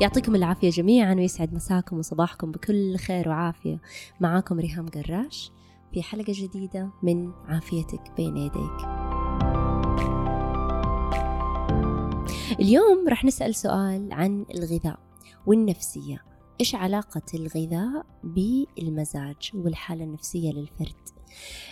يعطيكم العافية جميعا ويسعد مساكم وصباحكم بكل خير وعافية. معاكم ريهام قراش في حلقة جديدة من عافيتك بين يديك. اليوم راح نسأل سؤال عن الغذاء والنفسية. إيش علاقة الغذاء بالمزاج والحالة النفسية للفرد؟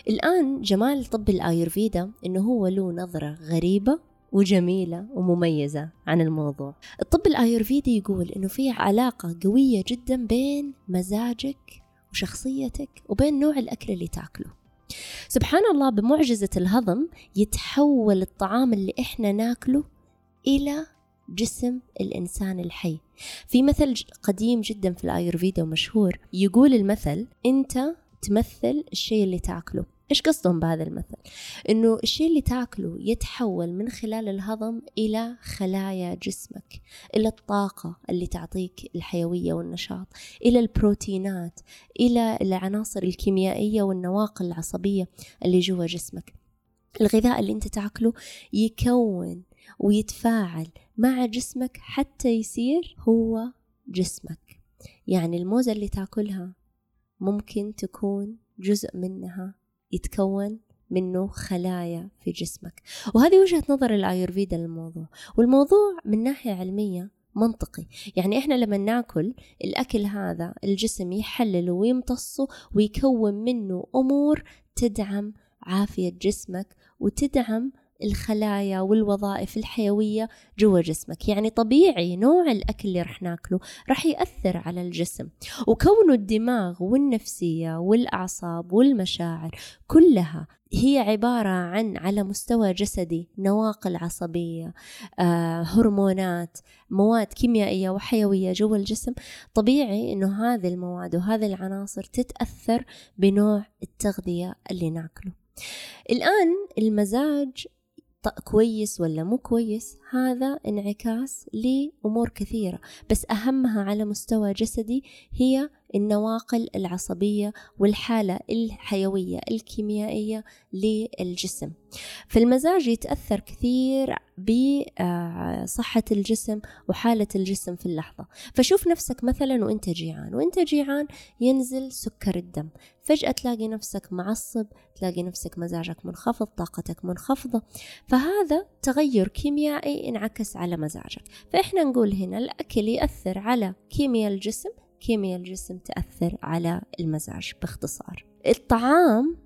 الآن جمال طب الآيورفيدا إنه هو له نظرة غريبة وجميلة ومميزة عن الموضوع. الطب الآيورفيدي يقول إنه في علاقة قوية جدا بين مزاجك وشخصيتك وبين نوع الأكل اللي تأكله. سبحان الله بمعجزة الهضم يتحول الطعام اللي إحنا ناكله إلى جسم الإنسان الحي. في مثل قديم جدا في الآيورفيدا ومشهور يقول المثل أنت تمثل الشيء اللي تأكله. إيش قصدهم بهذا المثل؟ إنه الشيء اللي تاكله يتحول من خلال الهضم إلى خلايا جسمك إلى الطاقة اللي تعطيك الحيوية والنشاط إلى البروتينات إلى العناصر الكيميائية والنواقل العصبية اللي جوا جسمك الغذاء اللي أنت تاكله يكون ويتفاعل مع جسمك حتى يصير هو جسمك يعني الموزة اللي تاكلها ممكن تكون جزء منها يتكون منه خلايا في جسمك. وهذه وجهة نظر الآيورفيدا للموضوع. والموضوع من ناحية علمية منطقي. يعني إحنا لما ناكل الأكل هذا الجسم يحلله ويمتصه ويكون منه أمور تدعم عافية جسمك وتدعم الخلايا والوظائف الحيوية جوا جسمك. يعني طبيعي نوع الأكل اللي رح ناكله رح يأثر على الجسم. وكونه الدماغ والنفسية والأعصاب والمشاعر كلها هي عبارة عن على مستوى جسدي نواقل عصبية آه، هرمونات مواد كيميائية وحيوية جوا الجسم طبيعي أنه هذه المواد وهذه العناصر تتأثر بنوع التغذية اللي ناكله. الآن المزاج كويس ولا مو كويس هذا انعكاس لأمور كثيرة. بس أهمها على مستوى جسدي هي النواقل العصبية والحالة الحيوية الكيميائية للجسم. فالمزاج يتأثر كثير بصحة الجسم وحالة الجسم في اللحظة. فشوف نفسك مثلا وأنت جيعان وأنت جيعان ينزل سكر الدم. فجأة تلاقي نفسك معصب تلاقي نفسك مزاجك منخفض طاقتك منخفضة. فهذا تغير كيميائي انعكس على مزاجك. فإحنا نقول هنا الأكل يأثر على كيمياء الجسم كيمياء الجسم تأثر على المزاج باختصار. الطعام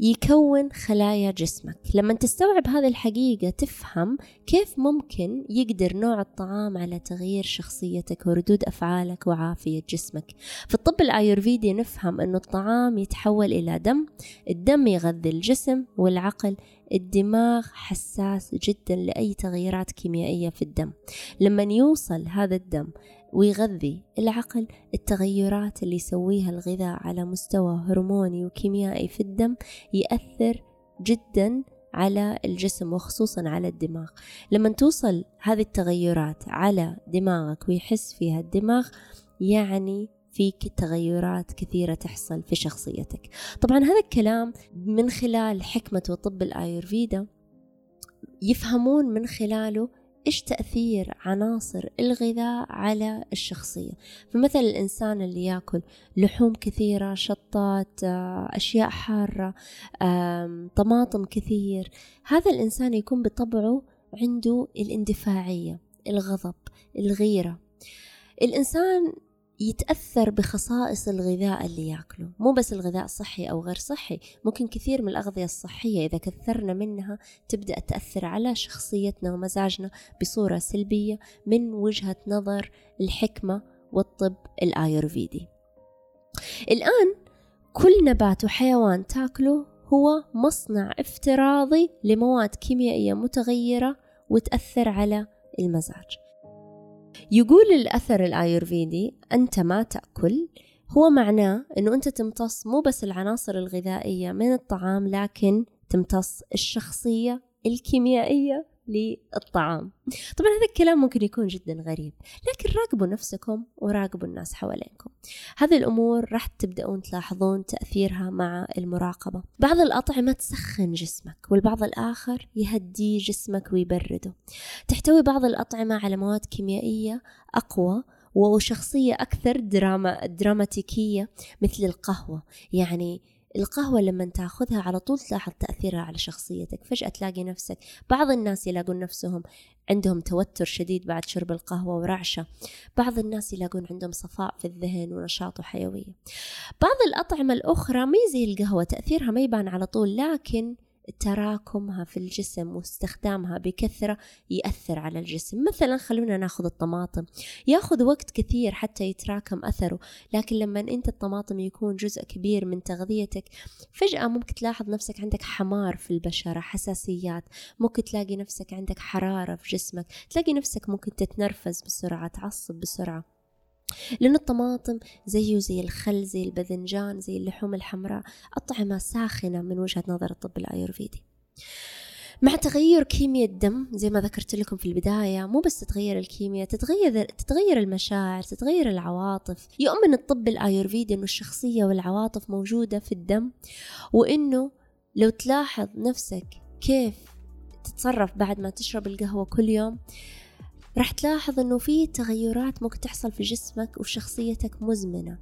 يكون خلايا جسمك. لما تستوعب هذه الحقيقة تفهم كيف ممكن يقدر نوع الطعام على تغيير شخصيتك وردود أفعالك وعافية جسمك. في الطب الآيورفيدي نفهم أنه الطعام يتحول إلى دم الدم يغذي الجسم والعقل الدماغ حساس جدا لأي تغييرات كيميائية في الدم. لما يوصل هذا الدم ويغذي العقل. التغيرات اللي يسويها الغذاء على مستوى هرموني وكيميائي في الدم يأثر جدا على الجسم وخصوصا على الدماغ. لما توصل هذه التغيرات على دماغك ويحس فيها الدماغ يعني فيك تغيرات كثيرة تحصل في شخصيتك. طبعا هذا الكلام من خلال حكمة وطب الآيورفيدا يفهمون من خلاله إيش تأثير عناصر الغذاء على الشخصية؟ فمثلا الإنسان اللي يأكل لحوم كثيرة شطات آه، أشياء حارة طماطم كثير هذا الإنسان يكون بطبعه عنده الاندفاعية الغضب الغيرة. الإنسان يتأثر بخصائص الغذاء اللي ياكله مو بس الغذاء صحي أو غير صحي ممكن كثير من الأغذية الصحية إذا كثرنا منها تبدأ تأثر على شخصيتنا ومزاجنا بصورة سلبية من وجهة نظر الحكمة والطب الآيورفيدي. الآن كل نبات وحيوان تاكله هو مصنع افتراضي لمواد كيميائية متغيرة وتأثر على المزاج. يقول الأثر الآيورفيدي أنت ما تأكل هو معناه أنه أنت تمتص مو بس العناصر الغذائية من الطعام لكن تمتص الشخصية الكيميائية. للطعام. طبعا هذا الكلام ممكن يكون جدا غريب لكن راقبوا نفسكم وراقبوا الناس حوالينكم. هذه الأمور راح تبدأون تلاحظون تأثيرها مع المراقبة. بعض الأطعمة تسخن جسمك والبعض الآخر يهدي جسمك ويبرده. تحتوي بعض الأطعمة على مواد كيميائية أقوى وشخصية أكثر دراما دراماتيكية مثل القهوة. يعني القهوة لما تاخذها على طول تلاحظ تأثيرها على شخصيتك فجأة تلاقي نفسك بعض الناس يلاقون نفسهم عندهم توتر شديد بعد شرب القهوة ورعشة بعض الناس يلاقون عندهم صفاء في الذهن ونشاط وحيوية بعض الأطعمة الأخرى ما زي القهوة تأثيرها ما يبان على طول لكن تراكمها في الجسم واستخدامها بكثرة يأثر على الجسم. مثلا خلونا ناخذ الطماطم. ياخذ وقت كثير حتى يتراكم أثره لكن لما أنت الطماطم يكون جزء كبير من تغذيتك فجأة ممكن تلاحظ نفسك عندك حمار في البشرة حساسيات. ممكن تلاقي نفسك عندك حرارة في جسمك. تلاقي نفسك ممكن تتنرفز بسرعة تعصب بسرعة. لأن الطماطم زيه زي الخل زي الباذنجان زي اللحوم الحمراء أطعمة ساخنة من وجهة نظر الطب الآيورفيدي مع تغير كيمياء الدم زي ما ذكرت لكم في البداية مو بس تتغير الكيمياء تتغير تتغير المشاعر تتغير العواطف. يؤمن الطب الآيورفيدي أنه الشخصية والعواطف موجودة في الدم وأنه لو تلاحظ نفسك كيف تتصرف بعد ما تشرب القهوة كل يوم راح تلاحظ إنه في تغيرات ممكن تحصل في جسمك وشخصيتك مزمنة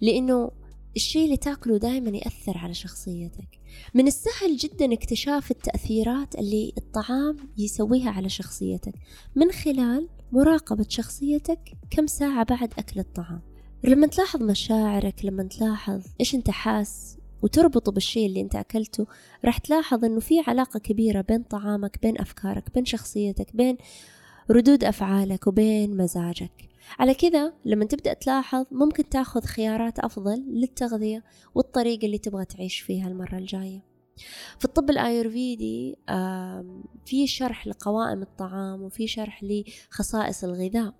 لإنه الشيء اللي تاكله دائما يأثر على شخصيتك. من السهل جدا اكتشاف التأثيرات اللي الطعام يسويها على شخصيتك. من خلال مراقبة شخصيتك كم ساعة بعد أكل الطعام. لما تلاحظ مشاعرك لما تلاحظ إيش أنت حاس وتربطه بالشيء اللي أنت أكلته راح تلاحظ أنه في علاقة كبيرة بين طعامك بين أفكارك بين شخصيتك بين ردود أفعالك وبين مزاجك. على كذا لما تبدأ تلاحظ ممكن تأخذ خيارات أفضل للتغذية والطريقة اللي تبغى تعيش فيها المرة الجاية. في الطب الآيورفيدي في شرح لقوائم الطعام وفي شرح لخصائص الغذاء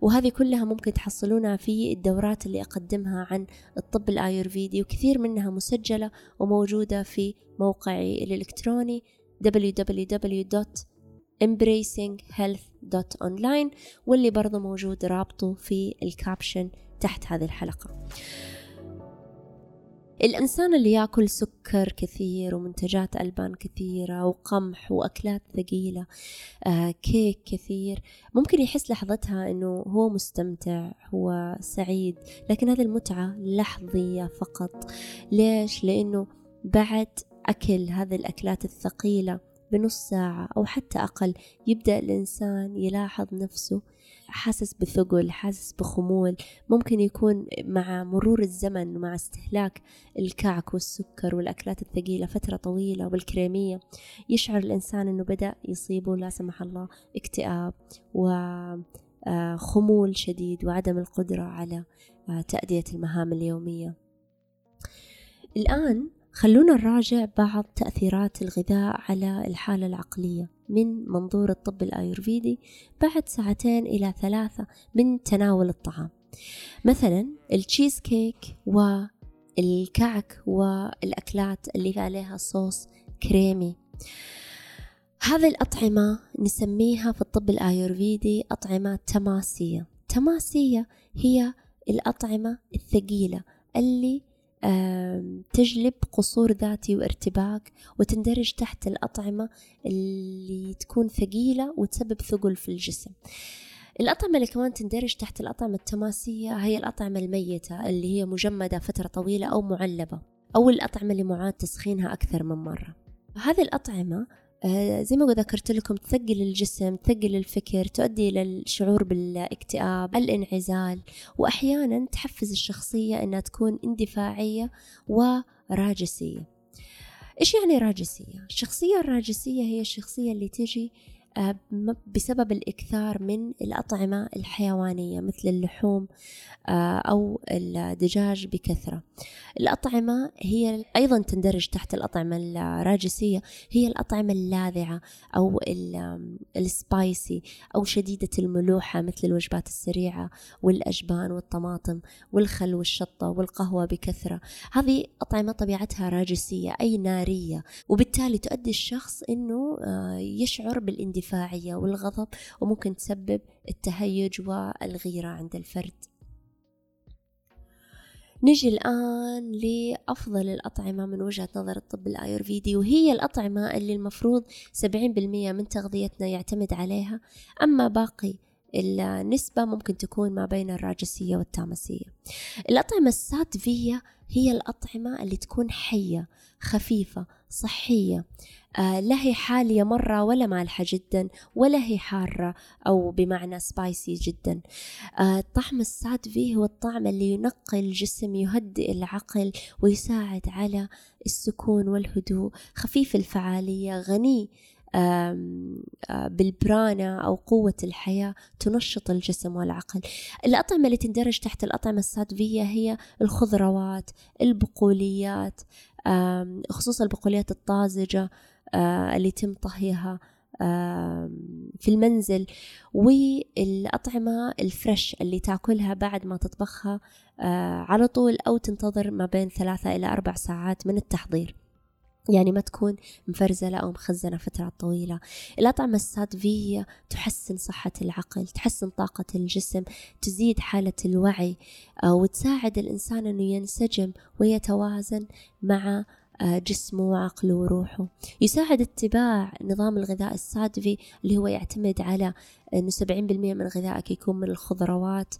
وهذه كلها ممكن تحصلونها في الدورات اللي أقدمها عن الطب الآيورفيدي وكثير منها مسجلة وموجودة في موقعي الإلكتروني www. embracinghealth.online واللي برضو موجود رابطه في الكابشن تحت هذه الحلقة الإنسان اللي يأكل سكر كثير ومنتجات ألبان كثيرة وقمح وأكلات ثقيلة آه كيك كثير ممكن يحس لحظتها أنه هو مستمتع هو سعيد لكن هذه المتعة لحظية فقط ليش؟ لأنه بعد أكل هذه الأكلات الثقيلة بنص ساعة أو حتى أقل يبدأ الإنسان يلاحظ نفسه حاسس بثقل حاسس بخمول ممكن يكون مع مرور الزمن ومع استهلاك الكعك والسكر والأكلات الثقيلة فترة طويلة والكريمية. يشعر الإنسان أنه بدأ يصيبه لا سمح الله اكتئاب وخمول آه، شديد وعدم القدرة على آه، تأدية المهام اليومية. الآن خلونا نراجع بعض تأثيرات الغذاء على الحالة العقلية من منظور الطب الآيورفيدي بعد ساعتين إلى ثلاثة من تناول الطعام. مثلا التشيز كيك والكعك والأكلات اللي عليها صوص كريمي. هذه الأطعمة نسميها في الطب الآيورفيدي أطعمة تماسية. تماسية هي الأطعمة الثقيلة اللي تجلب قصور ذاتي وارتباك وتندرج تحت الأطعمة اللي تكون ثقيلة وتسبب ثقل في الجسم. الأطعمة اللي كمان تندرج تحت الأطعمة التماسية هي الأطعمة الميتة اللي هي مجمدة فترة طويلة أو معلبة أو الأطعمة اللي معاد تسخينها أكثر من مرة. هذه الأطعمة زي ما ذكرت لكم تثقل الجسم تثقل الفكر تؤدي إلى الشعور بالاكتئاب الانعزال وأحيانا تحفز الشخصية أنها تكون اندفاعية وراجسية إيش يعني راجسية؟ الشخصية الراجسية هي الشخصية اللي تجي آه، بسبب الإكثار من الأطعمة الحيوانية مثل اللحوم آه، أو الدجاج بكثرة. الأطعمة هي أيضا تندرج تحت الأطعمة الراجسية هي الأطعمة اللاذعة أو السبايسي أو شديدة الملوحة مثل الوجبات السريعة والأجبان والطماطم والخل والشطة والقهوة بكثرة. هذه أطعمة طبيعتها راجسية أي نارية وبالتالي تؤدي الشخص أنه آه، يشعر بالإندفاع الاندفاعية والغضب وممكن تسبب التهيج والغيرة عند الفرد. نجي الآن لأفضل الأطعمة من وجهة نظر الطب الآيورفيدي وهي الأطعمة اللي المفروض 70% من تغذيتنا يعتمد عليها. أما باقي النسبة ممكن تكون ما بين الراجسية والتامسية الأطعمة الساتفية هي الأطعمة اللي تكون حية خفيفة صحية آه لا هي حالية مرة ولا مالحة جدا ولا هي حارة أو بمعنى سبايسي جدا. آه الطعم الساتفي هو الطعم اللي ينقي الجسم يهدئ العقل ويساعد على السكون والهدوء. خفيف الفعالية غني بالبرانا أو قوة الحياة تنشط الجسم والعقل. الأطعمة اللي تندرج تحت الأطعمة السادفية هي الخضروات البقوليات خصوصا البقوليات الطازجة اللي يتم طهيها في المنزل. والأطعمة الفريش اللي تأكلها بعد ما تطبخها على طول أو تنتظر ما بين ثلاثة إلى أربع ساعات من التحضير. يعني ما تكون مفرزلة أو مخزنة فترات طويلة. الأطعمة السادفية تحسن صحة العقل تحسن طاقة الجسم تزيد حالة الوعي آه، وتساعد الإنسان أنه ينسجم ويتوازن مع آه، جسمه وعقله وروحه. يساعد اتباع نظام الغذاء السادفي اللي هو يعتمد على أنه 70% من غذائك يكون من الخضروات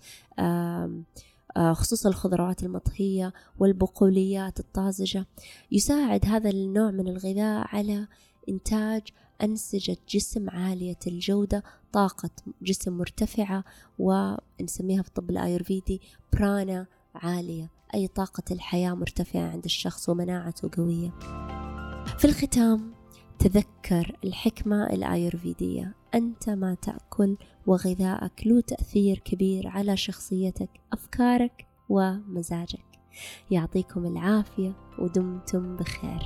خصوصا الخضروات المطهية والبقوليات الطازجة. يساعد هذا النوع من الغذاء على إنتاج أنسجة جسم عالية الجودة طاقة جسم مرتفعة ونسميها في الطب الآيورفيدي برانا عالية أي طاقة الحياة مرتفعة عند الشخص ومناعته قوية. في الختام تذكر الحكمة الآيورفيدية أنت ما تأكل وغذائك له تأثير كبير على شخصيتك أفكارك ومزاجك. يعطيكم العافية ودمتم بخير.